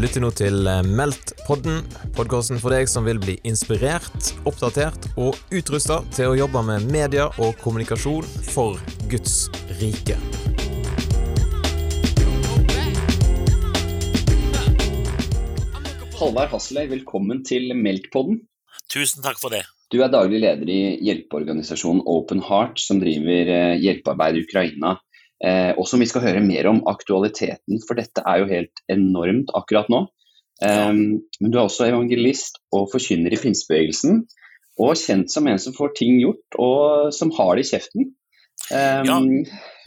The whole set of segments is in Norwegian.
Du lytter nå til eh, Meldt-podden, podkasten for deg som vil bli inspirert, oppdatert og utrusta til å jobbe med media og kommunikasjon for Guds rike. Halvard Hasseløy, velkommen til Meldt-podden. Tusen takk for det. Du er daglig leder i hjelpeorganisasjonen Open Heart, som driver eh, hjelpearbeid i Ukraina. Eh, og som vi skal høre mer om aktualiteten, for dette er jo helt enormt akkurat nå. Eh, men du er også evangelist og forkynner i pinsebevegelsen, og kjent som en som får ting gjort, og som har det i kjeften. Um, ja,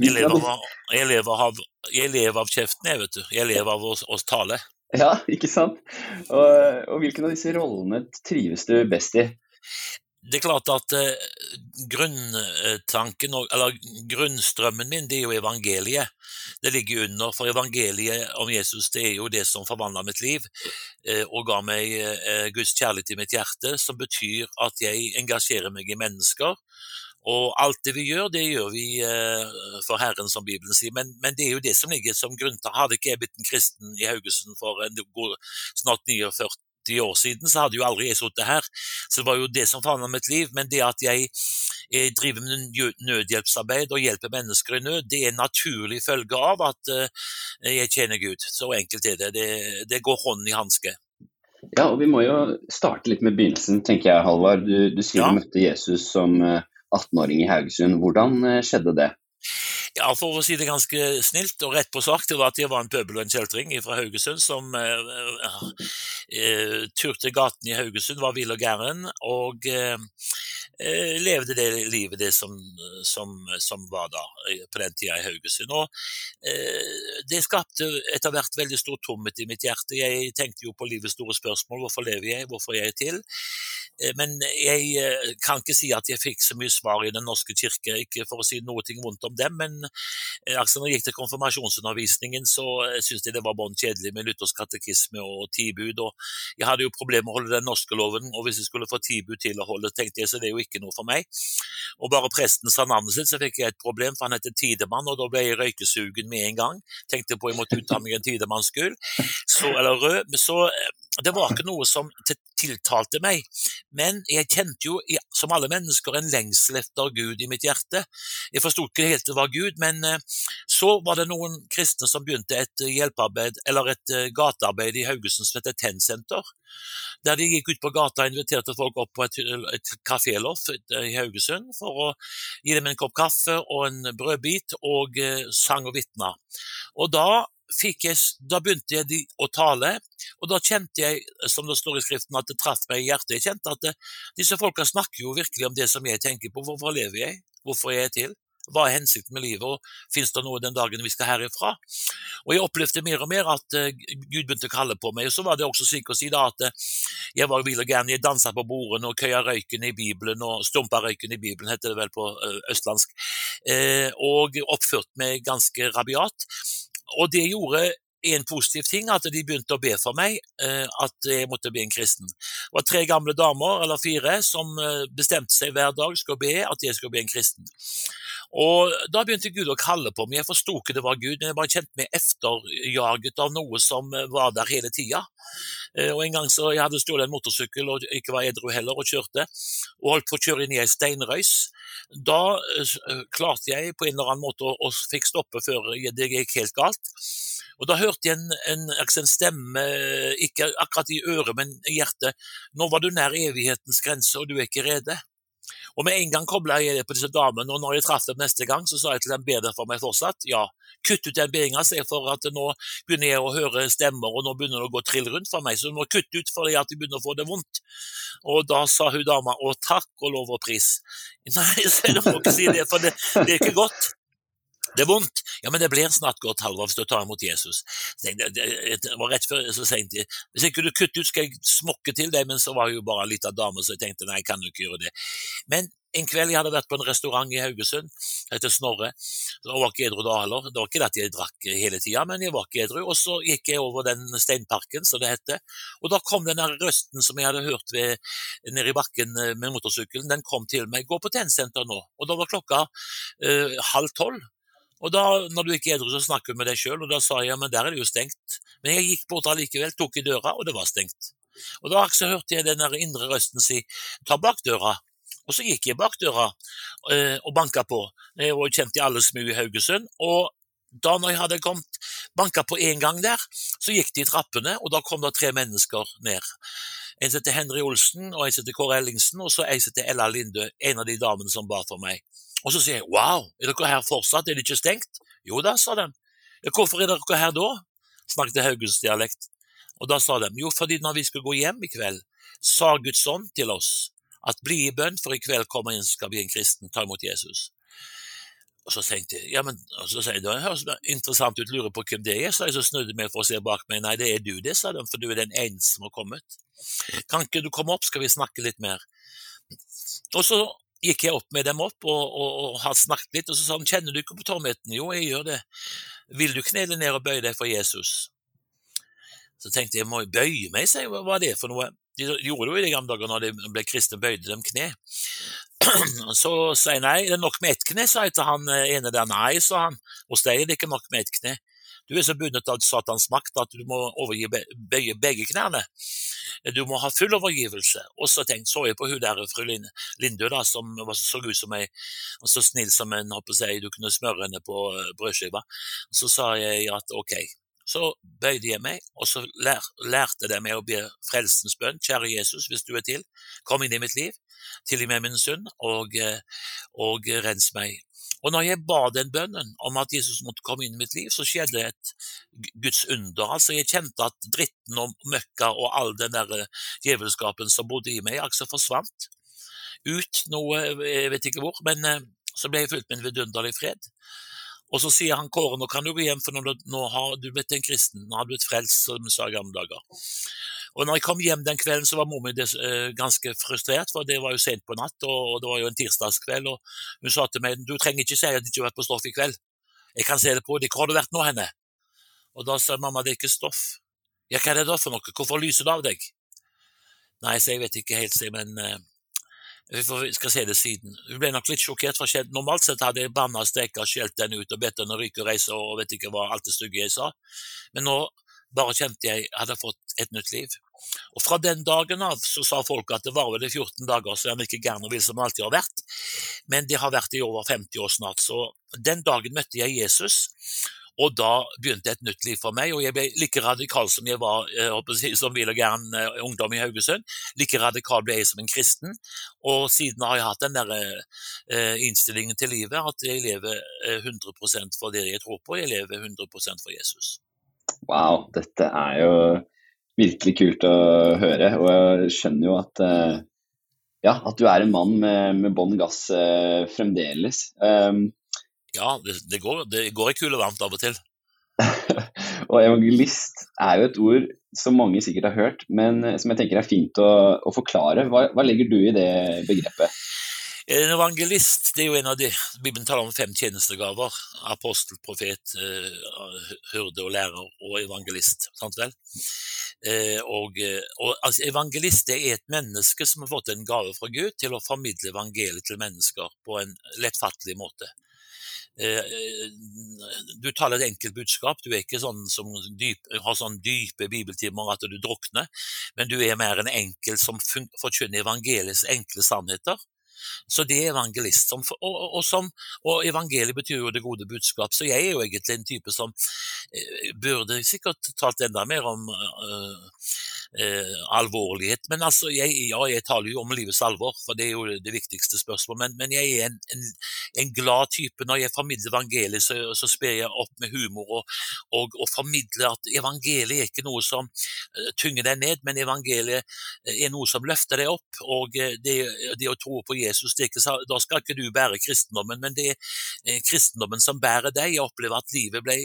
jeg lever, av, jeg, lever av, jeg lever, av, kjeften, jeg, vet du. Jeg lever av å, å tale. Ja, ikke sant. Og, og hvilken av disse rollene trives du best i? Det er klart at eh, grunntanken, eller grunnstrømmen min, det er jo evangeliet. Det ligger under, for evangeliet om Jesus det er jo det som forvandla mitt liv eh, og ga meg eh, Guds kjærlighet i mitt hjerte, som betyr at jeg engasjerer meg i mennesker og alt det vi gjør, det gjør vi for Herren, som Bibelen sier. Men, men, det er jo det som ligger som grunn Hadde ikke jeg blitt en kristen i Haugesund for en god, snart 49 år siden, så hadde jo aldri jeg sittet her. Så det var jo det som forandret mitt liv. Men det at jeg, jeg driver med nødhjelpsarbeid og hjelper mennesker i nød, det er en naturlig følge av at uh, jeg tjener Gud. Så enkelt er det. Det, det går hånd i hanske. Ja, og vi må jo starte litt med begynnelsen, tenker jeg, Halvard. Du, du sier ja. du møtte Jesus som uh, 18-åring i Haugesund. Hvordan eh, skjedde det? Ja, For å si det ganske snilt og rett på sak, det var at jeg var en pøbel og en kjeltring fra Haugesund som uh, uh, turte gaten i Haugesund, var vill og gæren, og uh, levde det livet det som, som, som, var da på den tida i Haugesund. Og Det skapte etter hvert veldig stor tomhet i mitt hjerte. Jeg tenkte jo på livets store spørsmål. Hvorfor lever jeg? Hvorfor er jeg til? Eh, men jeg eh, kan ikke si at jeg fikk så mye svar i Den norske kirke, ikke for å si noe vondt om dem, men altså, når jeg gikk til konfirmasjonsundervisningen, så syntes jeg det var bånn kjedelig med luthersk katekisme og tibud. og Jeg hadde jo problemer med å holde den norske loven, og hvis jeg skulle få tibud til å holde, tenkte jeg så det er jo ikke noe for meg. Og bare presten sa navnet sitt, så fikk jeg et problem, for han heter Tidemann, og da ble jeg røykesugen med en gang. Tenkte på jeg måtte ut av meg en tidemannsgull, eller rød. Så det var ikke noe som tiltalte meg, men jeg kjente jo, som alle mennesker, en lengsel etter Gud i mitt hjerte. Jeg forsto ikke helt det var Gud, men eh, så var det noen kristne som begynte et hjelpearbeid, eller et eh, gatearbeid i Haugesund som heter Tenn-senter. Der de gikk ut på gata og inviterte folk opp på et, et kaféloff i Haugesund for å gi dem en kopp kaffe og en brødbit, og eh, sang og vitna. Og da jeg, da begynte jeg å tale, og da kjente jeg, som det står i Skriften, at det traff meg i hjertet. Jeg kjente at det, disse folka snakker jo virkelig om det som jeg tenker på. Hvorfor lever jeg? Hvorfor er jeg til? Hva er hensikten med livet, og fins det noe den dagen vi skal herifra? Og Jeg opplevde mer og mer at uh, Gud begynte å kalle på meg. og Så var det også slik å si da at uh, jeg var vill og gæren. Jeg dansa på bordene og køya røyken i Bibelen, og stumpa røyken i Bibelen, heter det vel på østlandsk. og oppførte meg ganske rabiat. Og det gjorde en positiv ting, at de begynte å be for meg eh, at jeg måtte bli en kristen. Det var tre gamle damer, eller fire, som eh, bestemte seg hver dag skulle be at jeg skulle bli en kristen. Og Da begynte Gud å kalle på meg. Jeg forsto ikke det var Gud, men jeg bare kjente meg efterjaget av noe som eh, var der hele tida. Og En gang så jeg hadde stjålet en motorsykkel og ikke var edru heller, og kjørte, og holdt på å kjøre inn i ei steinrøys. Da klarte jeg på en eller annen måte å, fikk stoppe før det gikk helt galt. Og Da hørte jeg en, en, en, stemme, ikke akkurat i øret, men i hjertet. Nå var du nær evighetens grense, og du er ikke rede. Og Med en gang kobla jeg det på disse damene, og når jeg traff dem neste gang, så sa jeg til dem be for meg fortsatt. Ja, kutt ut den bedinga, se for at nå begynner jeg å høre stemmer, og nå begynner det å gå trill rundt for meg, så du må kutte ut fordi at jeg begynner å få det vondt. Og da sa hun dama å takk og lov og pris. Nei, så jeg må ikke si det, for det, det er ikke godt. Det er vondt. Ja, men det blir snart godt, Halvor, hvis du tar imot Jesus. Det, det, var rett før så sent. Hvis jeg kunne kutte ut, skal jeg smokke til deg, men så var jeg jo bare ei lita dame, så jeg tenkte nei, jeg kan jo ikke gjøre det. Men en kveld jeg hadde vært på en restaurant i Haugesund, heter Snorre. Jeg var ikke edru da heller. Det var ikke det at jeg drakk hele tida, men jeg var ikke edru. Og så gikk jeg over den steinparken, som det heter. Og da kom den der røsten som jeg hadde hørt ved, nede i bakken eh, med motorsykkelen, den kom til meg. Gå på tennsenter nå. Og da var klokka eh, halv tolv. Og da, når du ikke er edru, så snakker du med deg sjøl, og da sa jeg ja, men der er det jo stengt. Men jeg gikk bort allikevel, tok i døra, og det var stengt. Og da så hørte jeg den der indre røsten si ta bak døra. Og så gikk jeg bak døra øh, og banka på. Jeg var kjent i alle smug i Haugesund. Og da når jeg hadde kommet banka på én gang der, så gikk de i trappene, og da kom det tre mennesker ned. En som heter Henry Olsen, og en som heter Kåre Ellingsen, og så en som heter Ella Linde, en av de damene som bar for meg. Og så sier jeg wow, er dere her fortsatt, er det ikke stengt? Jo da, sa de. Hvorfor er dere her da? Snakket Haugesdialekt. Og da sa de jo fordi når vi skal gå hjem i kveld, sa Guds ånd til oss at bli i bønn, for i kveld kommer en skal bli en kristen, ta imot Jesus. Og så tenkte jeg ja, men, og så sier jeg, det høres interessant ut, lurer på hvem det er. Så jeg så snudde meg for å se bak meg. Nei, det er du det, sa de, for du er den eneste som har kommet. Kan ikke du komme opp, skal vi snakke litt mer? Og så gikk jeg opp med dem opp og, og, og har snakket litt, og så sa han kjenner du ikke på tomheten? Jo, jeg gjør det. Vil du knele ned og bøye deg for Jesus? Så tenkte jeg, må jeg bøye meg, sa jeg, hva er det for noe? De gjorde det jo i de gamle dager når de ble kristne, bøyde dem kne. Så sa jeg nei, det er nok med ett kne, sa jeg til han eh, ene der. Nei, sa han, hos deg er det ikke nok med ett kne. Du er så bundet av Satans makt at du må overgi bøye begge knærne. Du må ha full overgivelse. Og så tenkte, så jeg på hun der fru Lindø, da, som så ut som ei så snill som en håper jeg, du kunne smøre henne på eh, brødskiva. Så sa jeg at ok. Så bøyde jeg meg, og så lær, lærte de meg å be frelsens bønn. Kjære Jesus, hvis du er til, kom inn i mitt liv. Tilgi meg min synd, og, eh, og rens meg og når jeg ba den bønnen om at Jesus måtte komme inn i mitt liv, så skjedde et Guds under. Altså, jeg kjente at dritten og møkka og all den der eh, djevelskapen som bodde i meg, altså forsvant ut noe, jeg vet ikke hvor, men eh, så ble jeg fulgt med en vidunderlig fred. Og så sier han Kåre, nå kan du gå hjem, for nå har du blitt en kristen, nå har du blitt frelst, som vi sa i gamle dager. Og når jeg kom hjem den kvelden, så var mor mi eh, ganske frustrert, for det var jo sent på natt, og det var jo en tirsdagskveld. og Hun sa til meg du trenger ikke si at du ikke har vært på stoff i kveld. Jeg kan se det på deg. Hvor har du vært nå, henne? Og da sa mamma det er ikke stoff. Ja, hva er det da for noe? Hvorfor lyser det av deg? Nei, så jeg vet ikke helt, si, men vi skal se det siden. Hun ble nok litt sjokkert, for normalt sett hadde jeg banna, steka, skjelt den ut og bedt henne ryke og reise og vet ikke hva alt det stygge jeg sa. Men nå bare kjente jeg hadde fått et nytt liv. Og Fra den dagen av så sa folk at det var vel 14 dager så er vi ikke vill som alltid har vært, men det har vært i over 50 år snart. Så den dagen møtte jeg Jesus, og da begynte et nytt liv for meg. Og jeg ble like radikal som jeg var jeg som vil og gæren eh, ungdom i Haugesund. Like radikal ble jeg som en kristen, og siden har jeg hatt den der eh, innstillingen til livet at jeg lever 100 eh, for det jeg tror på, jeg lever 100% for Jesus. Wow, dette er jo virkelig kult å høre. Og jeg skjønner jo at, ja, at du er en mann med, med bånn gass eh, fremdeles. Um, ja, det, det, går, det går i kule varmt av og til. og evangelist er jo et ord som mange sikkert har hørt, men som jeg tenker er fint å, å forklare. Hva, hva legger du i det begrepet? En evangelist det er jo en av de Bibelen taler om fem tjenestegaver. Apostel, profet, hyrde og lærer og evangelist. sant vel? Uh, og, og altså, Evangelist det er et menneske som har fått en gave fra Gud til å formidle evangeliet til mennesker på en lettfattelig måte. Uh, du taler et enkelt budskap. Du er ikke sånn som dyp, har sånn dype bibeltimer at du drukner, men du er mer en enkel som forkynner evangeliets enkle sannheter så det er evangelist. Som, og, og, som, og, evangeliet betyr jo det gode budskap, så jeg er jo egentlig en type som eh, burde sikkert talt enda mer om uh, eh, alvorlighet. Men altså, jeg, ja, jeg taler jo om livets alvor, for det er jo det viktigste spørsmålet. Men, men jeg er en, en, en, glad type. Når jeg formidler evangeliet, så, så sper jeg opp med humor og, og, og, formidler at evangeliet er ikke noe som uh, tynger deg ned, men evangeliet eh, er noe som løfter deg opp. Og uh, det, det, å tro på Jesus, ikke, da skal ikke du bære kristendommen, men det er kristendommen som bærer deg. Jeg opplever at livet ble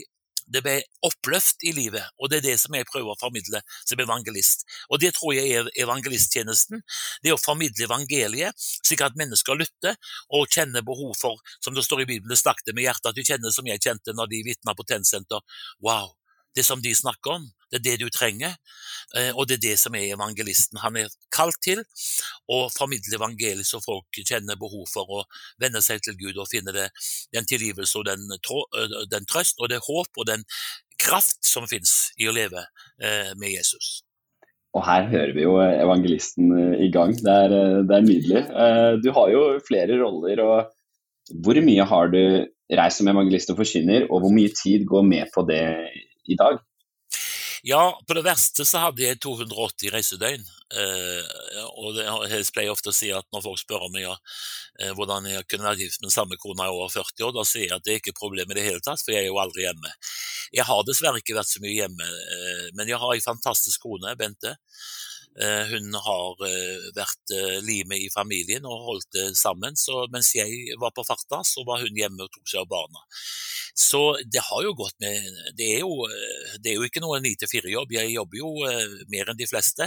det ble oppløft i livet, og det er det som jeg prøver å formidle som evangelist. Og det tror jeg er evangelisttjenesten. Det er å formidle evangeliet, slik at mennesker lytter og kjenner behov for, som det står i Bibelen, snakk det med hjertet, at du kjenner som jeg kjente når de vitna på Tennsenter. Wow! Det som de snakker om, Det er det du trenger. Eh, og det er det som er evangelisten. Han er kalt til å formidle evangeliet så folk kjenner behov for å vende seg til Gud og finne det, den tilgivelse og den, eh, den, trøst og det håp og den kraft som finnes i å leve eh, med Jesus. Og her hører vi jo evangelisten i gang. Det er, det er nydelig. Du har jo flere roller. og Hvor mye har du reist som evangelist og forkynner, og hvor mye tid går med på det i dag? Ja, på det verste så hadde jeg 280 reisedøgn. Eh, og det, jeg pleier ofte å si at når folk spør om jeg, eh, hvordan jeg kunne vært gift med samme kone i over 40 år, da sier jeg at det er ikke problem i det hele tatt, for jeg er jo aldri hjemme. Jeg har dessverre ikke vært så mye hjemme, eh, men jeg har en fantastisk kone, Bente. Eh, hun har eh, vært eh, limet i familien og holdt det sammen. Så mens jeg var på farta, så var hun hjemme og tok seg av barna. Så det har jo gått med Det er jo, det er jo ikke noe ni til fire-jobb. Jeg jobber jo mer enn de fleste.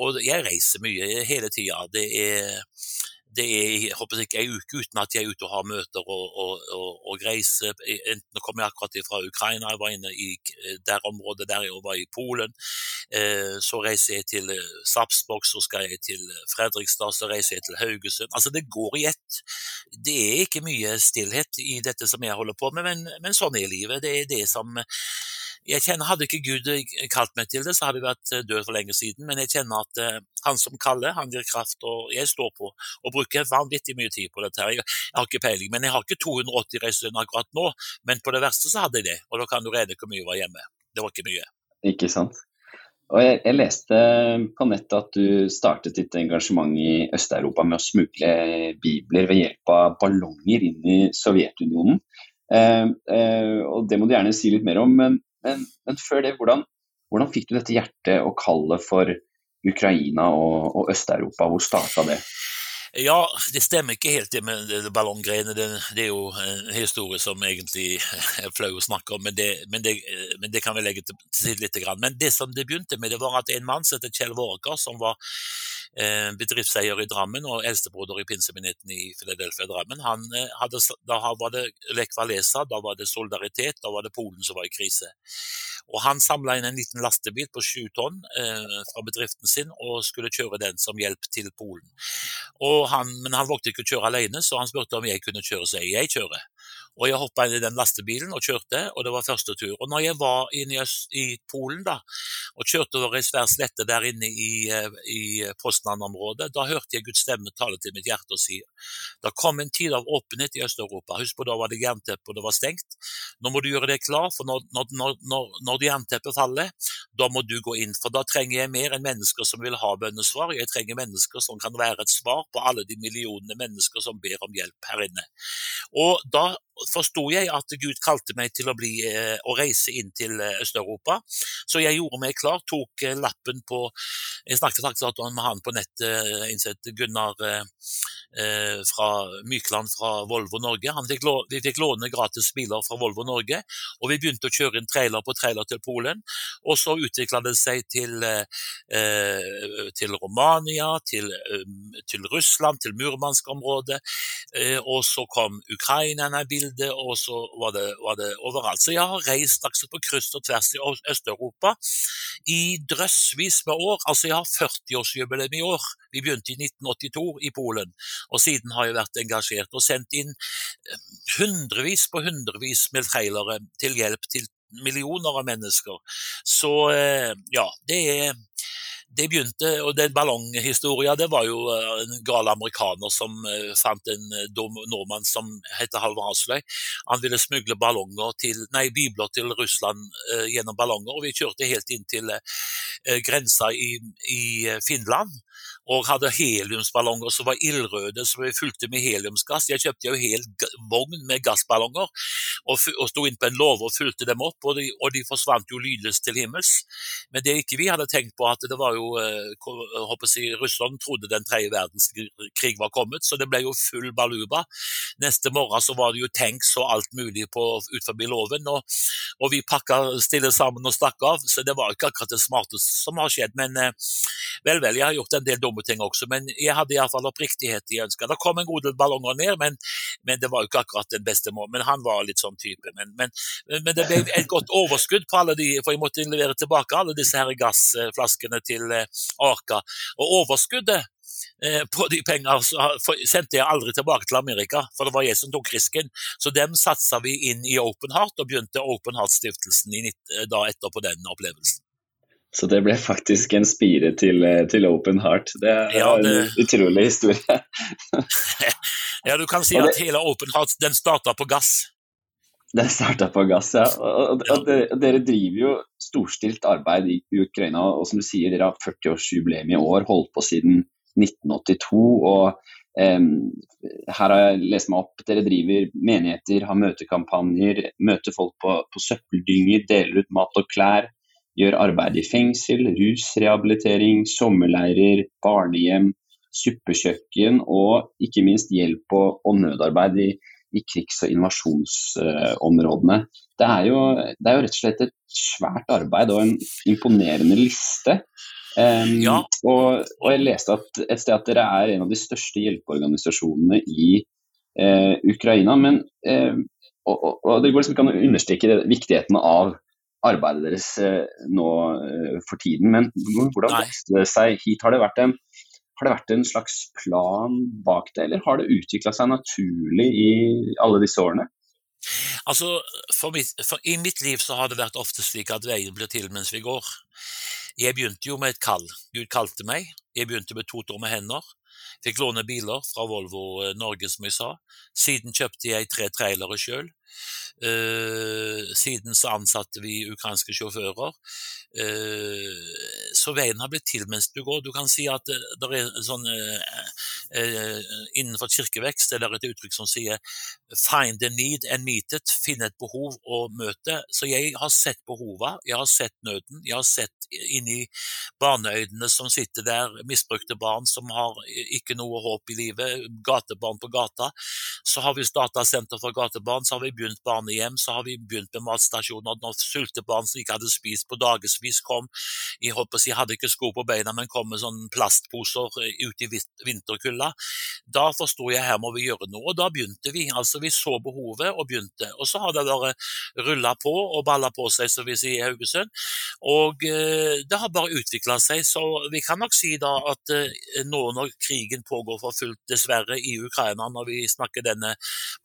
Og jeg reiser mye hele tida. Det er det er jeg håper ikke ei uke uten at jeg er ute og har møter og, og, og, og reiser. Enten kommer jeg akkurat fra Ukraina, jeg var inne i der området der jeg var i Polen. Eh, så reiser jeg til eh, Sarpsborg, så skal jeg til Fredrikstad, så reiser jeg til Haugesund. Altså det går i ett. Det er ikke mye stillhet i dette som jeg holder på med, men, men sånn er livet. Det er det som jeg kjenner, Hadde ikke Gud kalt meg til det, så hadde jeg vært eh, død for lenge siden. Men jeg kjenner at uh, han som kaller, han gir kraft, og jeg står på og bruker vanvittig mye tid på dette. her. Jeg har ikke peiling, men jeg har ikke 280 reisedøgn akkurat nå. Men på det verste så hadde jeg det, og da kan du regne hvor mye jeg var hjemme. Det var ikke mye. Ikke sant. Og jeg, jeg, leste på nettet at du startet ditt engasjement i Øst-Europa med å smugle bibler ved hjelp av ballonger inn i Sovjetunionen. Eh, eh, og Det må du gjerne si litt mer om, men men, men før det, hvordan, hvordan, fikk du dette hjertet og kallet for Ukraina og, og Øst-Europa? Hvor starta det? Ja, det stemmer ikke helt det med ballonggreiene. Det, det, er jo en historie som egentlig er flau å snakke om, men det, men det, men det kan vi legge til side litt. Men det som det begynte med, det var at en mann som het Kjell Vårger, som var bedriftseier i Drammen og eldstebroder i pinsemenigheten i Philadelphia Drammen, han eh, hadde, da var det Lech Walesa, da var det Solidaritet, da var det Polen som var i krise. Og Han samla inn en liten lastebil på sju tonn eh, fra bedriften sin og skulle kjøre den som hjelp til Polen. Han, men han vågte ikke å kjøre alene, så han spurte om jeg kunne kjøre, så jeg kjører. Og jeg hoppa inn i den lastebilen og kjørte, og det var første tur. Og når jeg var inne i, Polen da, og kjørte over ei svær slette der inne i, eh, i Poznan-området, da hørte jeg Guds stemme tale til mitt hjerte og si det kom en tid av åpenhet i Øst-Europa. Husk på da var det jernteppe og det var stengt. Nå må du gjøre deg klar, for når, når, når, når jernteppet faller, da må du gå inn. For da trenger jeg mer enn mennesker som vil ha bønnesvar. Jeg trenger mennesker som kan være et svar på alle de millionene mennesker som ber om hjelp her inne. Og da forsto jeg at Gud kalte meg til å, bli, eh, å reise inn til eh, Øst-Europa. Så jeg gjorde meg klar, tok eh, lappen på Jeg snakket faktisk med han på nettet, innsett Gunnar fra Mykland fra Volvo Norge. Fikk vi fikk låne gratis biler fra Volvo Norge, og vi begynte å kjøre inn trailer på trailer til Polen. Og så utvikla det seg til, til Romania, til, til, Russland, til Murmansk-området, og så kom ukrainerne i bildet og så var det, var det, overalt. Så jeg har reist altså på kryss og tvers i Øst-Europa i drøssvis med år. Altså jeg har 40-årsjubileum i år. Vi begynte i 1982 i Polen, og siden har jeg vært engasjert og sendt inn eh, hundrevis på hundrevis med trailere til hjelp til millioner av mennesker. Så eh, ja, det er det begynte, og den ballonghistorien det var jo eh, en gal amerikaner som uh, fant en dum nordmann som heter Halvor Hasløy. Han ville smugle til, nei, bibler til Russland eh, gjennom ballonger, og vi kjørte helt inn til grensa i, i Finland og hadde heliumsballonger som var ildrøde, som vi fulgte med heliumsgass. Jeg kjøpte jo hel vogn med gassballonger og, og sto inn på en låve og fulgte dem opp, og de, og de forsvant jo lydløst til himmels. Men det ikke vi hadde tenkt på, at det var jo håper jeg, Russland trodde den tredje verdenskrig var kommet, så det ble jo full baluba. Neste morgen så var det jo tanks og alt mulig på, ut forbi låven, og, og, vi pakka stille sammen og stakk av. Så det var ikke akkurat det smarteste som har skjedd. Men vel, vel, jeg har gjort en del dumme ting også, men jeg hadde iallfall oppriktighet i ønsket. Det kom en god del ballonger ned, men, men, det var jo ikke akkurat den beste måten. Men han var litt sånn type. Men, men, men, det ble et godt overskudd på alle de, for jeg måtte levere tilbake alle disse her gassflaskene til Arka. Og overskuddet eh, på de penger sendte jeg aldri tilbake til Amerika, for det var jeg som tok risken. Så dem satsa vi inn i Open Heart, og begynte Open Heart-stiftelsen da etterpå den opplevelsen. Så det ble faktisk en spire til, eh, til Open Heart. Det er ja, det... en utrolig historie. ja, du kan si at hele Open Heart den starta på gass. Den starta på gass, ja. Og, og, og dere, dere, driver jo storstilt arbeid i Ukraina. Og som du sier, dere har 40-årsjubileum i år, holdt på siden 1982. og her har jeg lest meg opp. Dere driver menigheter, har møtekampanjer, møter folk på, på søppeldynger, deler ut mat og klær. Gjør arbeid i fengsel, rusrehabilitering, sommerleirer, barnehjem, suppekjøkken og ikke minst hjelp og, og nødarbeid i i krigs- og invasjonsområdene. Det er, jo, det er jo rett og slett et svært arbeid og en imponerende liste. Um, ja. og, og, jeg leste at, et sted at dere er en av de største hjelpeorganisasjonene i uh, Ukraina. Men, uh, og, og, det går liksom ikke an å understreke viktigheten av arbeidet deres uh, nå for tiden. Men hvordan vokste det seg hit? Har det vært en har det vært en slags plan bak det, eller har det utvikla seg naturlig i alle disse årene? Altså, for mitt, for I mitt liv så har det vært ofte slik at veien blir til mens vi går. Jeg begynte jo med et kall. Gud kalte meg. Jeg begynte med to tomme hender. Fikk låne biler fra Volvo eh, Norge, som jeg sa. Siden kjøpte jeg tre trailere sjøl. Uh, siden så ansatte vi ukrainske sjåfører. Uh, så veien har blitt til mens du går. Du kan si at det, det er sånn uh, Innenfor kirkevekst er det et uttrykk som sier 'find a need and meet it', finne et behov og møte. Så jeg har sett behova, jeg har sett nøden, jeg har sett inni barneøynene som sitter der, misbrukte barn som har ikke noe håp i livet, gatebarn på gata. Så har vi starta for gatebarn, så har vi begynt barnehjem, så har vi begynt med matstasjoner. Når sultebarn som ikke hadde spist på dagevis kom, jeg håper jeg hadde ikke sko på beina, men kom med sånne plastposer ut i vinterkulda. Da forsto jeg her må vi gjøre noe, og da begynte vi. altså Vi så behovet og begynte. Og så har det bare rulla på og balla på seg, som vi sier i Haugesund. Og eh, det har bare utvikla seg, så vi kan nok si da at eh, nå når krigen pågår for fullt, dessverre, i Ukraina, når vi snakker denne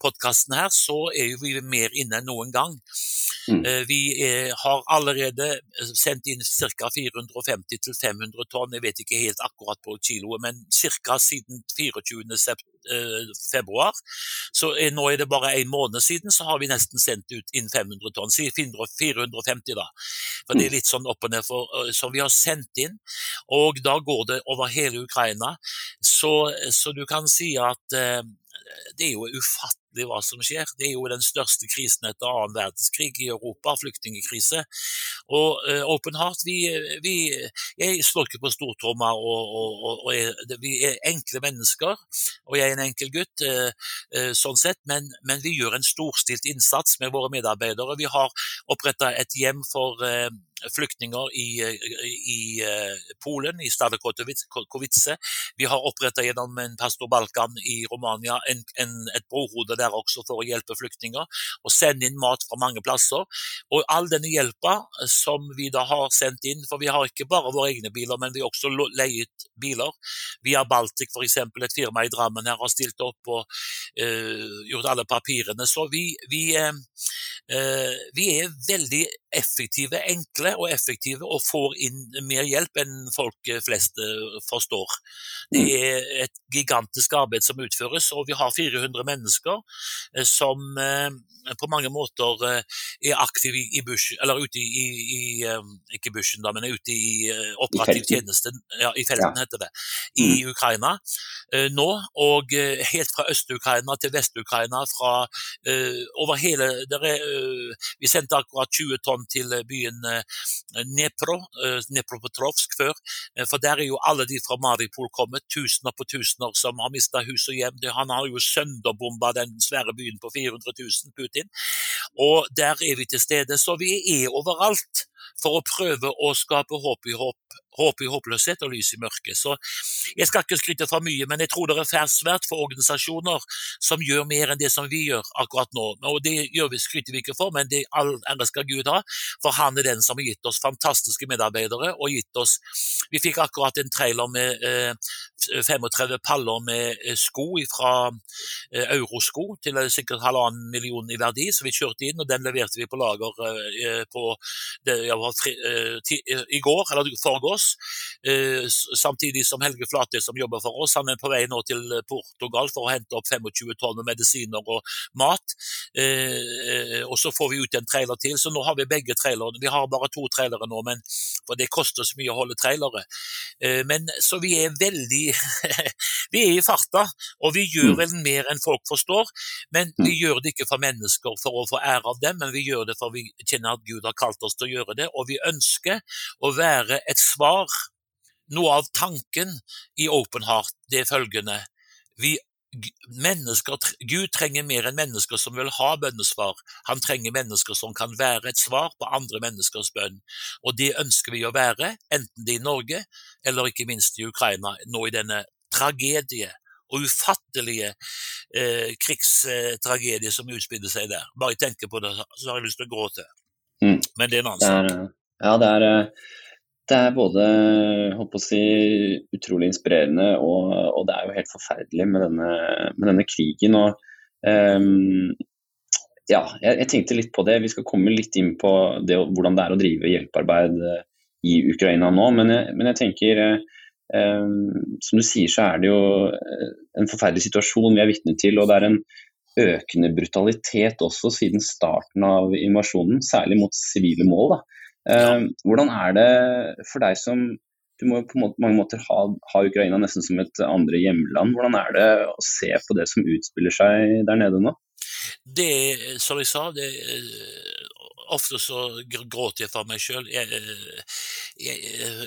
podkasten her, så er vi mer inne enn noen gang. Mm. Eh, vi er, har allerede sendt inn ca. 450-500 tonn, jeg vet ikke helt akkurat på kiloet, men ca. siden 24. februar. Så er, nå er det bare en måned siden, så har vi nesten sendt ut inn 500 tonn. Si 450, da. For det er mm. litt sånn opp og ned. For, så vi har sendt inn. Og da går det over hele Ukraina. Så, så du kan si at eh, det er jo ufattelig hva som skjer. Det er jo den største krisen etter annen verdenskrig i Europa, flyktningkrise. Og uh, Open Heart, vi, vi, Jeg slår ikke på stortromma, og, og, og, og, vi er enkle mennesker. Og jeg er en enkel gutt, uh, uh, sånn sett, men, men, vi gjør en storstilt innsats med våre medarbeidere. Vi har oppretta et hjem for flyktninger i, i Polen, i Stadekotovice. Vi har oppretta gjennom en pastor Balkan i Romania en, en, et brohode der også for å hjelpe flyktninger, og sende inn mat fra mange plasser. Og all denne hjelpa som vi da har sendt inn, for vi har ikke bare våre egne biler, men vi har også leiet biler. Via Baltic f.eks., et firma i Drammen her, har stilt opp og uh, gjort alle papirene. Så vi, vi, uh, vi er veldig effektive, enkle og effektive, og får inn mer hjelp enn folk flest forstår. Det mm. er et gigantisk arbeid som utføres, og vi har 400 mennesker eh, som eh, på mange måter eh, er aktive i bush, eller ute i, i, ikke bushen da, men ute i operativ tjeneste, ja, i felten heter det, i mm. Ukraina nå. Og helt fra Øst-Ukraina til Vest-Ukraina, fra over hele er, Vi sendte akkurat 20 tonn til byen Dnepro, Dnepropetrovsk før. For der er jo alle de fra Maripol kommet, tusener på tusener som har mista hus og hjem. Han har jo sønderbomba den svære byen på 400 000, Putin. Og der er vi til stede. Så vi er overalt for å prøve å skape håp i håp håp i håpløshet og lys i mørket. Så jeg skal ikke skryte for mye, men jeg tror det er svært for organisasjoner som gjør mer enn det som vi gjør akkurat nå. Og det gjør vi, skryter vi ikke for, men det all ære skal Gud ha, for han er den som har gitt oss fantastiske medarbeidere og gitt oss Vi fikk akkurat en trailer med eh, 35 paller med eh, sko fra eh, Eurosko til sikkert halvannen million i verdi, så vi kjørte inn, og den leverte vi på lager eh, på det, ja, tre, eh, i går, eller foregårs oss. Eh, samtidig som Helge Flate, som jobber for oss, han er på vei nå til Portugal for å hente opp 25 tonn med medisiner og mat. Eh, og så får vi ut en trailer til, så nå har vi begge trailerne. Vi har bare to trailere nå, men, for det koster så mye å holde trailere. Eh, men så vi er veldig Vi er i farta, og vi gjør mm. vel mer enn folk forstår. Men vi mm. gjør det ikke for mennesker for å få ære av dem, men vi gjør det for vi kjenner at Gud har kalt oss til å gjøre det, og vi ønsker å være et svar har noe av tanken i Open Heart, det er følgende vi, Gud trenger mer enn mennesker som vil ha bønnesvar. Han trenger mennesker som kan være et svar på andre menneskers bønn. Og det ønsker vi å være, enten det er i Norge eller ikke minst i Ukraina, nå i denne tragedie og ufattelige eh, krigstragedie som utspiller seg der. Bare jeg tenker på det, så har jeg lyst til å gråte. Mm. Men det er en annen sak. Ja, det er, eh, det er både si, utrolig inspirerende og, og, det er jo helt forferdelig med denne, med denne krigen. Og, um, ja, jeg, jeg, tenkte litt på det. Vi skal komme litt inn på det, hvordan det er å drive hjelpearbeid eh, i Ukraina nå. Men jeg, men jeg tenker, um, som du sier, så er det jo eh, en forferdelig situasjon vi er vitne til. Og det er en økende brutalitet også siden starten av invasjonen, særlig mot sivile mål. da. Ehm, hvordan er det for deg som du må på mange måter ha, ha, Ukraina nesten som et andre hjemland. Hvordan er det å se på det som utspiller seg der nede nå? Det, som jeg sa, det, ofte så gråter jeg for meg sjøl.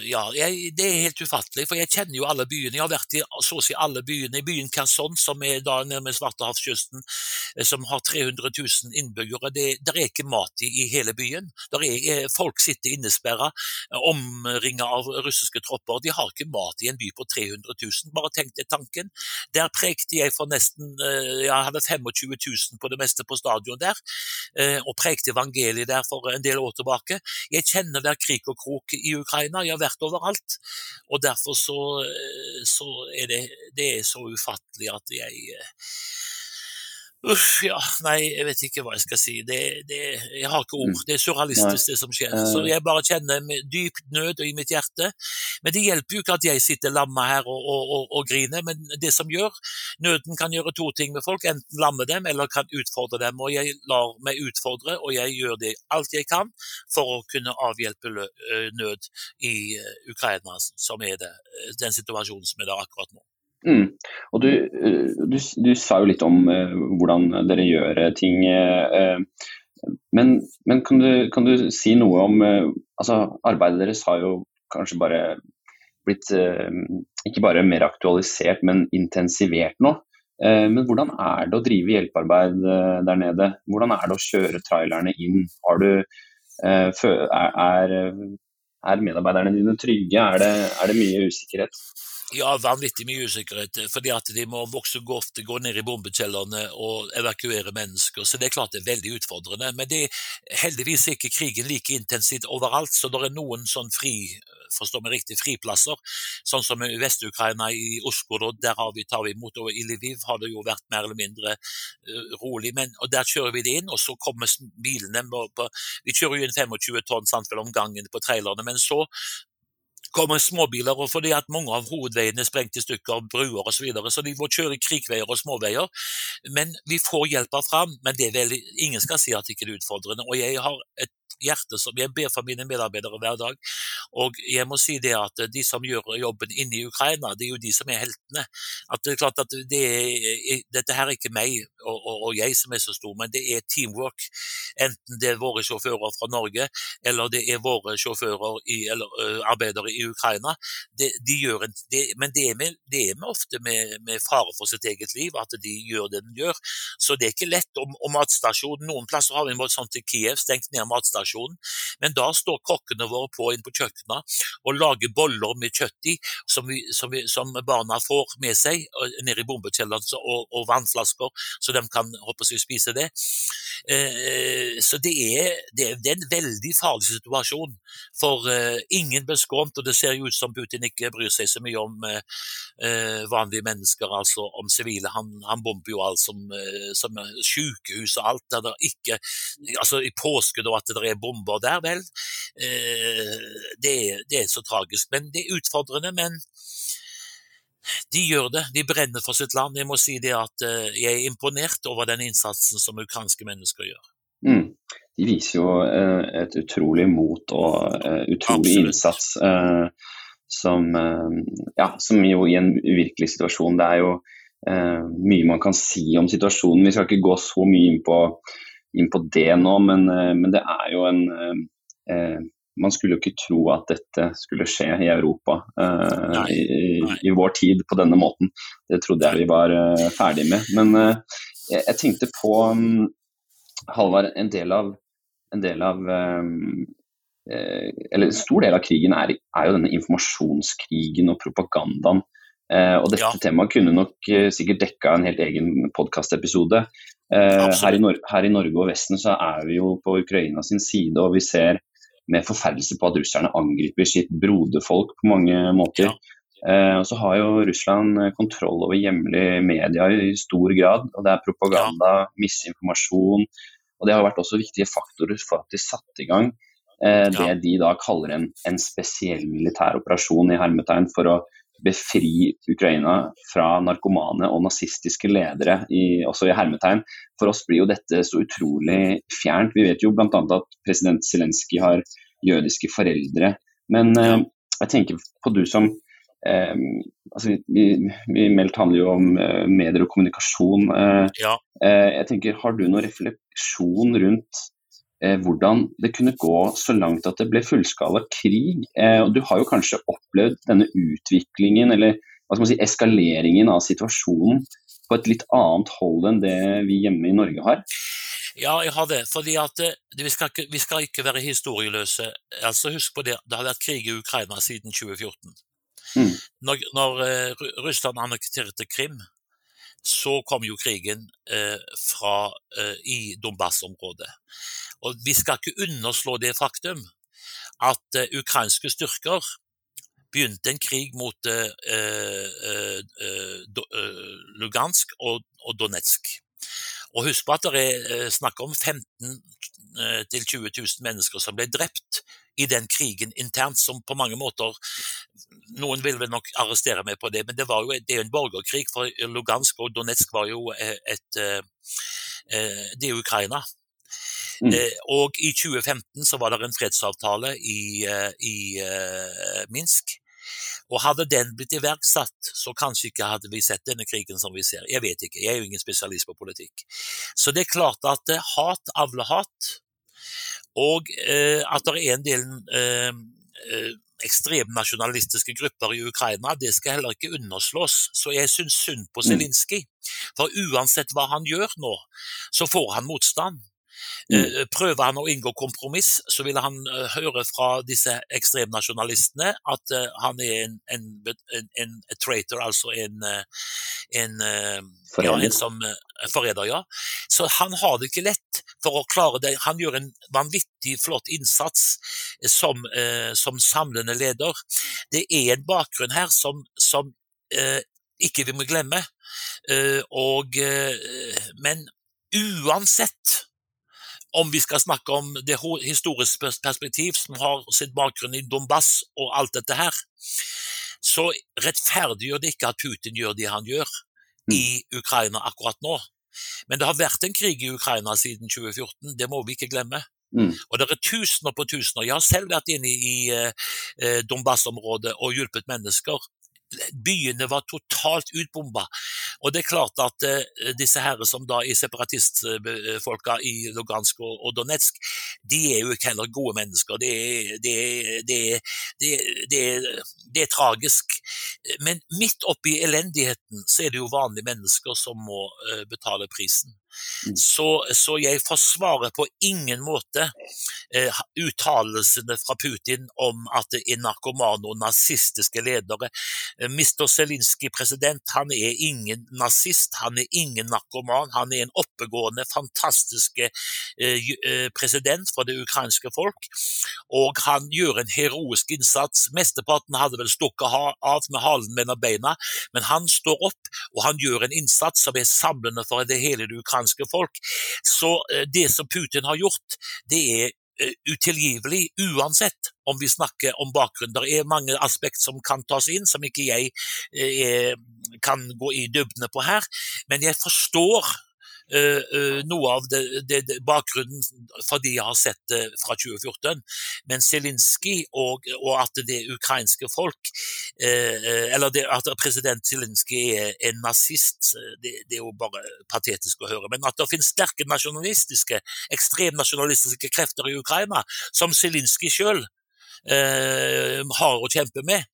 Ja, jeg, det er helt ufattelig, for jeg kjenner jo alle byene. Jeg har vært i så å si alle byene. I byen Kherson, som er da nede med Svartehavskysten, eh, som har 300 000 innbyggere. Det der er ikke mat i, i hele byen. Er, eh, folk sitter innesperra, eh, omringa av russiske tropper. De har ikke mat i en by på 300 000. Bare tenk deg tanken. Der prekte jeg for nesten Jeg hadde 25 000 på det meste på stadion der, og prekte evangeliet der for en del år tilbake. Jeg kjenner hver krik og krok i Ukraina, jeg har vært overalt. Og derfor så, eh, så er det, det er så ufattelig at jeg eh, Uff, ja, nei, jeg vet ikke hva jeg skal si. Det, det, jeg har ikke ord. Mm. Det er surrealistisk, det som skjer. Så jeg bare kjenner dyp nød i mitt hjerte. Men det hjelper jo ikke at jeg sitter lamma her og, og, og, og, griner. Men det som gjør Nøden kan gjøre to ting med folk. Enten lamme dem, eller kan utfordre dem. Og jeg lar meg utfordre, og jeg gjør det alt jeg kan for å kunne avhjelpe nød i Ukraina, som er det, den situasjonen som er der akkurat nå. Mm. Og du, eh, du, du, sa jo litt om uh, hvordan dere gjør eh, ting. Uh, men, men kan, du, kan, du, si noe om uh, altså Arbeidet deres har jo kanskje bare blitt ikke bare mer aktualisert, men intensivert nå. men hvordan er det å drive hjelpearbeid der nede? Hvordan er det å kjøre trailerne inn? Du, er, er, medarbeiderne dine trygge? Er det, er det mye usikkerhet? Ja, vanvittig mye usikkerhet. Eh, fordi at de må vokse godt, gå ned i bombekjellerne og evakuere mennesker. Så det er klart det er veldig utfordrende. Men det er heldigvis ikke krigen like intensivt overalt, så det er noen sånn fri forstår meg riktig, friplasser, sånn som i Vest-Ukraina, i Oslo, der har vi, tar vi imot, og i Lviv har det jo vært mer eller mindre uh, rolig, men og der kjører vi det inn, og så kommer bilene på, Vi kjører jo inn 25 tonn sant, om gangen på trailerne, men så kommer småbiler, og fordi at mange av hovedveiene er sprengt i stykker bruer osv., så, videre, så de må kjøre krikveier og småveier. Men vi får hjelpa fram. Men det er vel, ingen skal si at det ikke er utfordrende. Og jeg har et hjerte som Jeg ber for mine medarbeidere hver dag. Og jeg må si det at de som gjør jobben inne i Ukraina, det er jo de som er heltene. At det er klart at det er, Dette her er ikke meg og, og, og, jeg som er så stor, men det er teamwork. Enten det er våre sjåfører fra Norge, eller det er våre sjåfører i, eller uh, arbeidere i Ukraina. Det, de gjør en, det, men det er, med, det er med ofte med, med, fare for sitt eget liv at de gjør det de gjør. Så det er ikke lett. Og, og matstasjonen, Noen plasser har vi sånn til Kiev, stengt ned matstasjonen. Men da står kokkene våre på inn på kjøkkenet og lager boller med kjøtt i, som, vi, som, vi, som barna får med seg ned i bombekjelleren og, og, vannflasker, så de kan håper jeg, spise det. Eh, så det er, det, er, en veldig farlig situasjon. For eh, ingen blir skånt, og det ser jo ut som Putin ikke bryr seg så mye om eh, vanlige mennesker, altså om sivile. Han, han, bomber jo alt som, som sykehus og alt. Der det ikke, altså I påske da at det er bomber der, vel. Det, det er så tragisk. Men det er utfordrende. men de gjør det, de brenner for sitt land. Jeg må si det at eh, jeg er imponert over den innsatsen som ukrainske mennesker gjør. Mm. De viser jo eh, et utrolig mot og uh, utrolig Absolutt. innsats, som, ja, som, jo i en uvirkelig situasjon Det er jo mye man kan si om situasjonen. Vi skal ikke gå så mye inn på, inn på det nå, men, men, det er jo en man skulle jo ikke tro at dette skulle skje i Europa uh, i, i, vår tid på denne måten. Det trodde jeg vi var uh, ferdig med. Men uh, jeg, jeg, tenkte på um, Halvard, en del av, en del av um, eller En stor del av krigen er, er, jo denne informasjonskrigen og propagandaen. og Dette ja. temaet kunne nok sikkert dekka en helt egen podkastepisode. Her, her, i Norge og Vesten så er vi jo på Ukraina sin side, og vi ser med forferdelse på at russerne angriper sitt broderfolk på mange måter. Eh, og så har jo Russland kontroll over hjemlige media i stor grad. og Det er propaganda, misinformasjon. og Det har vært også viktige faktorer for at de satte i gang eh, det de da kaller en, en spesiell militær operasjon i hermetegn for å befri Ukraina fra narkomane og nazistiske ledere, i, også i hermetegn. For oss blir jo dette så utrolig fjernt. Vi vet jo bl.a. at president Zelenskyj har jødiske foreldre. Men eh, jeg tenker på du som eh, altså vi, vi, Meldt handler jo om eh, medier og kommunikasjon. Eh, ja. Eh, jeg tenker, Har du noen refleksjon rundt hvordan det kunne gå så langt at det ble fullskala krig. Eh, og du har jo kanskje opplevd denne utviklingen, eller hva skal man si, eskaleringen av situasjonen på et litt annet hold enn det vi hjemme i Norge har? Ja, jeg har det. fordi at eh, vi skal, ikke, vi skal ikke være historieløse. Altså Husk på det, det har vært krig i Ukraina siden 2014. Mm. Når, når Russland annekterte Krim, så kom jo krigen eh, fra, eh, i Donbas-området. Og vi skal ikke underslå det faktum at eh, ukrainske styrker begynte en krig mot uh, uh, Lugansk og, og, Donetsk. Og husk på at det er snakk om 15 000-20 000 mennesker som ble drept i den krigen internt, som på mange måter Noen vil vel nok arrestere meg på det, men det, var jo, det er jo en borgerkrig, for Lugansk og Donetsk var jo et, et Det er Ukraina. Mm. Eh, og i 2015 så var det en fredsavtale i, eh, i Minsk. Og hadde den blitt iverksatt, så kanskje ikke hadde vi sett denne krigen som vi ser. Jeg vet ikke, jeg er jo ingen spesialist på politikk. Så det er klart at hat avler hat, og eh, at det er en del ekstremnasjonalistiske grupper i Ukraina, det skal heller ikke underslås. Så jeg syns synd på mm. Zelinskyj. For uansett hva han gjør nå, så får han motstand. Mm. Eh, prøver han å inngå kompromiss, så vil han uh, høre fra disse ekstremnasjonalistene at uh, han er en, en, en, en, traitor, altså en, en, ja, en som forræder. Ja. Så han har det ikke lett for å klare det. Han gjør en vanvittig flott innsats som, som samlende leder. Det er en bakgrunn her som, som ikke vi må glemme. Og, men uansett om vi skal snakke om det historiske perspektiv som har sitt bakgrunn i Donbass og alt dette her, så rettferdiggjør det ikke at Putin gjør det han gjør i mm. Ukraina akkurat nå. Men det har vært en krig i Ukraina siden 2014, det må vi ikke glemme. Mm. Og det er tusener på tusener. Jeg har selv vært inne i eh, Donbas-området og hjulpet mennesker byene var totalt utbomba. Og det er klart at eh, disse herre som da er separatistfolka i Lugansk og, og, Donetsk, de er jo ikke heller gode mennesker. Det er, det, det, det, det er, tragisk. Men midt oppi elendigheten så er det jo vanlige mennesker som må eh, betale prisen. Mm. Så, så, jeg forsvarer på ingen måte eh, uttalelsene fra Putin om at det er narkomane og nazistiske ledere. Eh, Mr. Zelinskyj, president, han er ingen nazist, han er ingen narkoman. Han er en oppegående, fantastisk eh, eh, president for det ukrainske folk. Og han gjør en heroisk innsats. Mesteparten hadde vel stukket av med halen mellom beina, men han står opp og han gjør en innsats som er samlende for det hele det ukrainske ukrainske folk. Så eh, det som Putin har gjort, det er eh, utilgivelig uansett om vi snakker om bakgrunn. Det er mange aspekt som kan tas inn, som ikke jeg eh, kan gå i dybden på her. Men jeg forstår noe av det, det, det, bakgrunnen fordi jeg har sett det fra 2014. Men Zelinskyj og, og, at det ukrainske folk Eller det, at president Zelinskyj er en nazist, det, er jo bare patetisk å høre. Men at det finnes sterke nasjonalistiske, ekstremnasjonalistiske krefter i Ukraina, som Zelinskyj sjøl eh, har å kjempe med.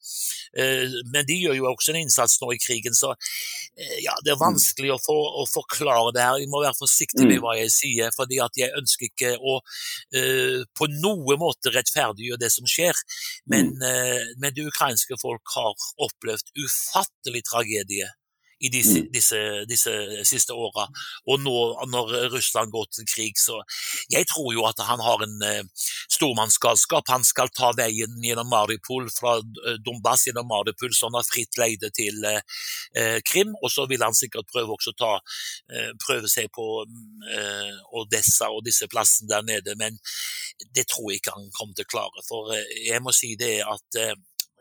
Eh, men de gjør jo også en innsats nå i krigen, så eh, ja, det er mm. vanskelig å, for, å, forklare det her. Jeg må være forsiktig med mm. hva jeg sier, fordi at jeg ønsker ikke å eh, på noen måte rettferdiggjøre det som skjer. Men, mm. eh, men det ukrainske folk har opplevd ufattelig tragedie i disse, mm. disse, disse siste åra. Og nå når Russland går til krig, så Jeg tror jo at han har en uh, stormannsgalskap. Han skal ta veien gjennom Maripol, fra uh, Donbass gjennom Maripol, så han har fritt leide til uh, Krim. Og så vil han sikkert prøve også ta prøve seg på Odessa og disse plassene der nede, men det tror jeg ikke han kommer til å klare. For jeg må si det at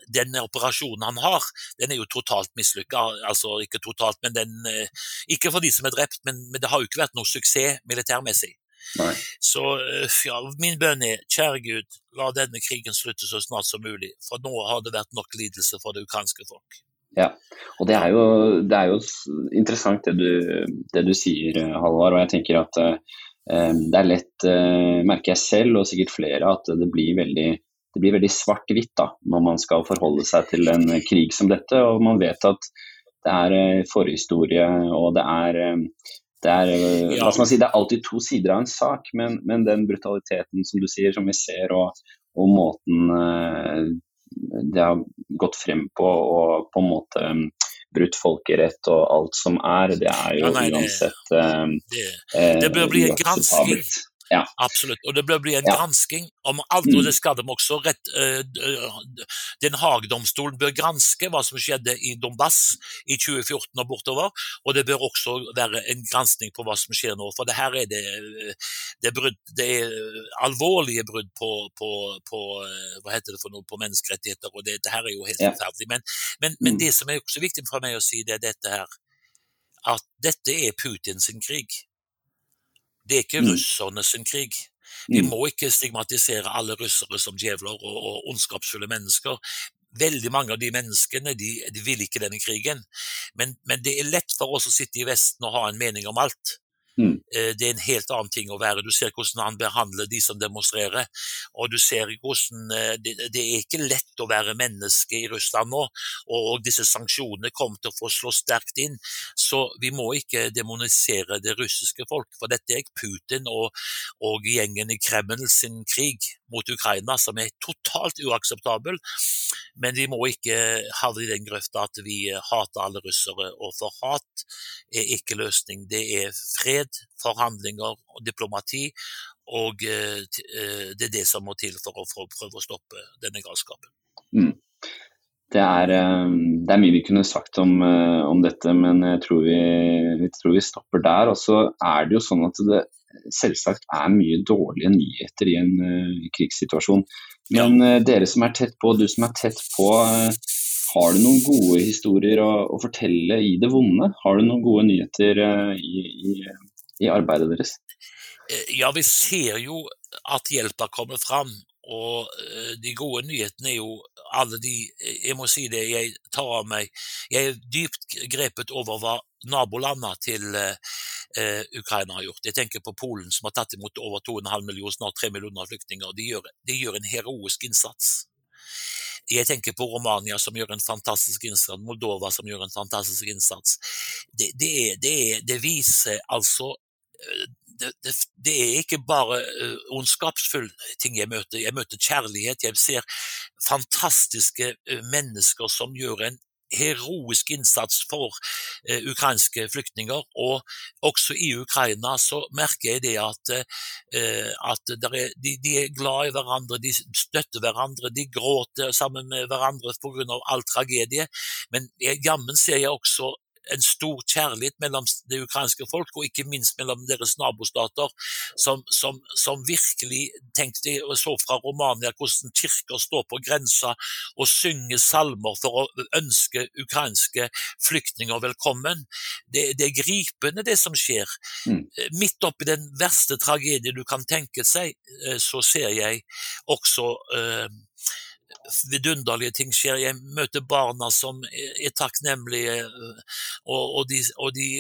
den operasjonen han har, den er jo totalt mislykka. Altså ikke totalt, men den eh, Ikke for de som er drept, men, men det har jo ikke vært noe suksess militærmessig. Nei. Så eh, ja, min bønn er, kjære Gud, la denne krigen slutte så snart som mulig. For nå har det vært nok lidelse for det ukrainske folk. Ja, og det er jo, det er jo interessant det du, det du sier, Halvard. Og jeg tenker at uh, det er lett, uh, merker jeg selv og sikkert flere, at det blir veldig det blir veldig svart-hvitt når man skal forholde seg til en krig som dette. Og man vet at det er eh, forhistorie og det er, eh, det er, eh, hva skal man si, det er alltid to sider av en sak, men, men den brutaliteten som du sier, som vi ser, og, og, måten det har gått frem på, og på en måte brutt folkerett og alt som er, det er jo ja, nei, uansett det, det, det bør bli en gransking ja. Absolutt. Og det bør bli en ja. gransking om alt, og det skal de også rett uh, Den Haag-domstolen bør granske hva som skjedde i Donbass i 2014 og bortover, og det bør også være en gransking på hva som skjer nå. For det her er det, det, brudd, det er alvorlige brudd på, på, på, hva heter det for noe, på menneskerettigheter, og det, det her er jo helt forferdelig. Men, men, men, mm. det som er også viktig for meg å si, det er dette her, at dette er Putins krig. Det er ikke mm. russerne sin krig. Vi mm. må ikke stigmatisere alle russere som djevler og, og ondskapsfulle mennesker. Veldig mange av de menneskene de, de vil ikke denne krigen. Men, men, det er lett for oss å sitte i Vesten og ha en mening om alt. Mm. Eh, det er en helt annen ting å være. Du ser hvordan han behandler de som demonstrerer. Og du ser hvordan eh, det, er ikke lett å være menneske i Russland nå. Og disse sanksjonene kommer til å få slå sterkt inn. Så vi må ikke demonisere det russiske folk. For dette er ikke Putin og, og gjengen i Kreml sin krig mot Ukraina, som er totalt uakseptabel. Men vi må ikke havne i den grøfta at vi hater alle russere. Og for hat er ikke løsning. Det er fred, forhandlinger og diplomati. Og eh, eh, det er det som må til for å prøve å stoppe denne galskapen. Mm. Det er, eh, det er, mye vi kunne sagt om, om dette, men jeg tror, vi, jeg tror, vi, stopper der. Og så er det jo sånn at det selvsagt er mye dårlige nyheter i en uh, krigssituasjon. Men uh, dere som er tett på, du som er tett på, uh, har du noen gode historier å, å, fortelle i det vonde? Har du noen gode nyheter i, i, i, arbeidet deres? Ja, vi ser jo at hjelpa kommer fram. Og de gode nyhetene er jo alle de Jeg må si det, jeg tar av meg Jeg er dypt grepet over hva nabolandene til eh, Ukraina har gjort. Jeg tenker på Polen, som har tatt imot over 2,5 millioner, snart 3 millioner flyktninger. De gjør, de gjør en heroisk innsats. Jeg tenker på Romania, som gjør en fantastisk innsats, Moldova, som gjør en fantastisk innsats. Det, det, det, det viser altså det, det, det, er ikke bare uh, ondskapsfulle ting jeg møter. Jeg møter kjærlighet. Jeg ser fantastiske uh, mennesker som gjør en heroisk innsats for eh, ukrainske flyktninger. Og også i Ukraina så merker jeg det at, at er, de, de, er glad i hverandre, de støtter hverandre, de gråter sammen med hverandre pga. all tragedie. Men jammen ser jeg også en stor kjærlighet mellom det ukrainske folk, og ikke minst mellom deres nabostater, som, som, som virkelig tenkte og så fra Romania hvordan kirker står på grensa og synger salmer for å ønske ukrainske flyktninger velkommen. Det, det er gripende, det som skjer. Mm. Midt oppi den verste tragedien du kan tenke seg, eh, så ser jeg også uh, vidunderlige ting skjer. Jeg møter barna som er takknemlige, og, og, de, og de,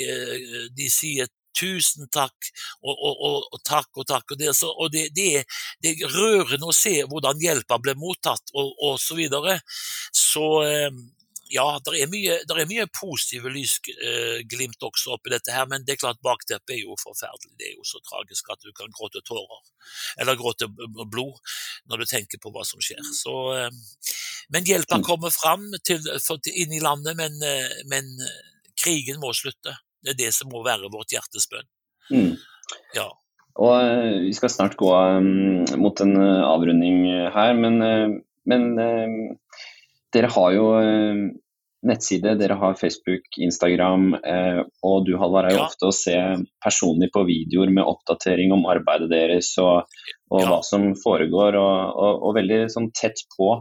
de, sier tusen takk og, og, takk og takk. Og det, så, det, det, det, er, rørende å se hvordan hjelpa ble mottatt, og, og så videre. Så ja, det er mye, er mye positive lysglimt også oppi dette her, men det er klart bakteppet er jo forferdelig. Det er jo så tragisk at du kan gråte tårer, eller gråte blod, når du tenker på hva som skjer. Så, men hjelpa mm. kommer fram til, inn i landet, men, men, krigen må slutte. Det er det som må være vårt hjertesbønn. Mm. Ja. Og Vi skal snart gå um, mot en avrunding her, men, men dere har jo eh, nettside, dere har Facebook, Instagram, eh, og du Halvard er jo ja. ofte å se personlig på videoer med oppdatering om arbeidet deres og, og ja. hva som foregår, og, og, og veldig sånn tett på.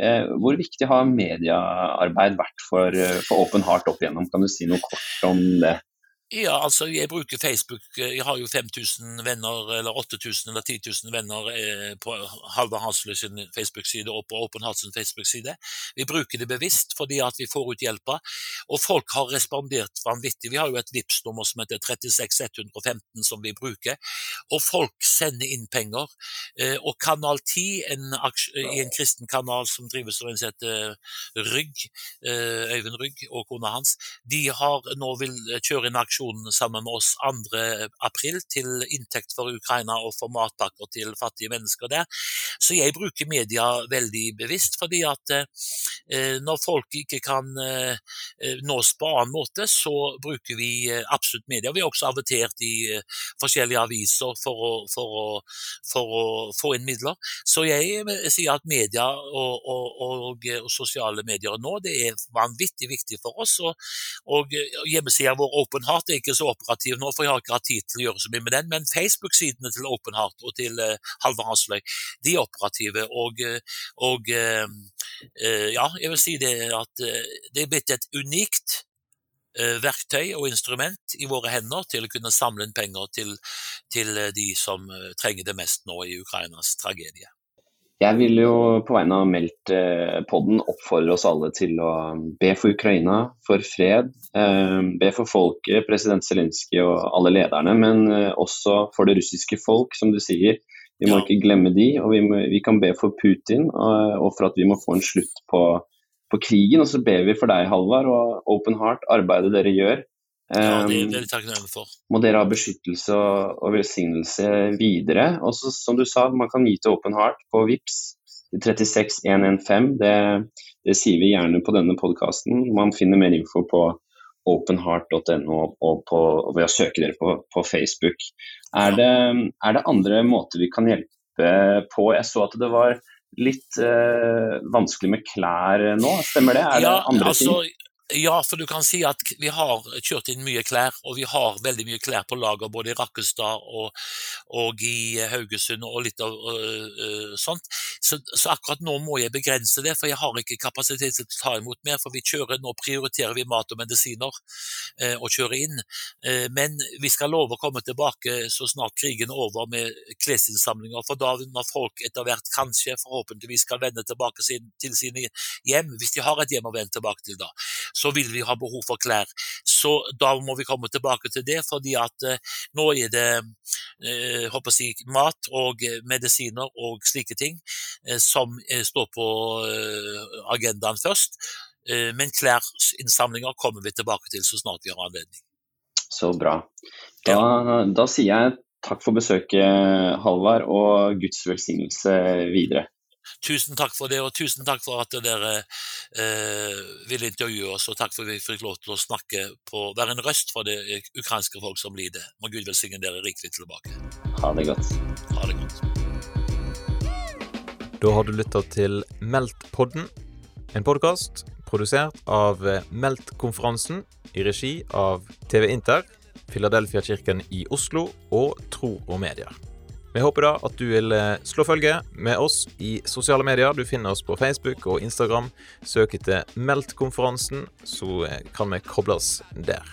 Eh, hvor viktig har mediearbeid vært for, for Open Heart opp igjennom? Kan du si noe kort om det? Ja, altså jeg bruker Facebook. Jeg har jo 5000 venner, eller 8000 eller 10 000 venner eh, på Halvard sin Facebook-side og på Open Heart sin Facebook-side. Vi bruker det bevisst fordi at vi får ut hjelpa, og folk har respondert vanvittig. Vi har jo et vips nummer som heter 36115 som vi bruker, og folk sender inn penger. Eh, og Kanal 10, en, i en kristen kanal som drives av en som heter Rygg, eh, Øyvind Rygg og kona hans, de har nå vil kjøre en aksjon aksjonen sammen med oss 2. april til inntekt for Ukraina og for matpakker til fattige mennesker der. Så jeg bruker media veldig bevisst, fordi at eh, når folk ikke kan eh, nås på annen måte, så bruker vi eh, absolutt media. Vi har også avertert i eh, forskjellige aviser for å, for, å, for å, få inn midler. Så jeg eh, sier at media og, og, og, og sosiale medier nå det er vanvittig viktig for oss. Og, og hjemmesida vår Open Heart Heart er ikke så operativ nå, for jeg har ikke hatt tid til å gjøre så mye med den. Men Facebook-sidene til Openheart og til uh, Halvard Hasløy de er operative. Og, eh, og uh, ja, jeg vil si det at det er blitt et unikt verktøy og instrument i våre hender til å kunne samle inn penger til, til de som trenger det mest nå i Ukrainas tragedie. Jeg vil jo på vegne av Meldt-podden oppfordre oss alle til å be for Ukraina, for fred. Eh, be for folket, president Zelenskyj og alle lederne, men eh, også for det russiske folk, som du sier. Vi må ikke glemme de, og vi, må, vi kan be for Putin og, for at vi må få en slutt på, på krigen. Og så ber vi for deg, Halvard, og Open Heart, arbeidet dere gjør. Ja, det er ehm, takknemlige takknemlig for. Må dere ha beskyttelse og, og velsignelse videre. Og så, som du sa, man kan gi til Open Heart på VIPS 36115. Det, det sier vi gjerne på denne podkasten. Man finner mer info på openheart.no og, på, og ved å søke dere på, på Facebook. Er det, er det, andre måter vi kan hjelpe på? Jeg så at det var litt eh, vanskelig med klær nå, stemmer det? Er ja, det andre altså, ting? Ja, for du kan si at vi har kjørt inn mye klær, og vi har veldig mye klær på lager både i Rakkestad og, og i Haugesund og litt av øh, sånt. Så, så, akkurat nå må jeg begrense det, for jeg har ikke kapasitet til å ta imot mer. For vi kjører, nå prioriterer vi mat og medisiner å og kjører inn. Men vi skal love å komme tilbake så snart krigen er over med klesinnsamlinger. For da når folk etter hvert kanskje, forhåpentligvis, skal vende tilbake sin, til sine hjem, hvis de har et hjem å vende tilbake til da, så vil vi ha behov for klær. Så da må vi komme tilbake til det, fordi at eh, nå er det eh, håper jeg, mat og medisiner og slike ting Eh, som eh, står på eh, agendaen først. Men klærinnsamlinger kommer vi tilbake til så snart vi har anledning. Så bra. Da, da sier jeg takk for besøket, Halvard, og Guds velsignelse videre. Tusen takk for det, og tusen takk for at dere eh, ville intervjue oss. Og takk for at vi fikk lov til å snakke på, være en røst for det ukrainske folk som lider. Må Gud velsigne dere rikelig tilbake. Ha det godt. Ha det godt. Da har du lytta til Meldt-podden, en podkast produsert av Meldt-konferansen i regi av TV Inter, Filadelfia-kirken i Oslo og Tro og Medier. Vi håper da at du vil eh, slå følge med oss i sosiale medier. Du finner oss på Facebook og Instagram. Søk etter Meldt-konferansen, så eh, kan vi kobles der.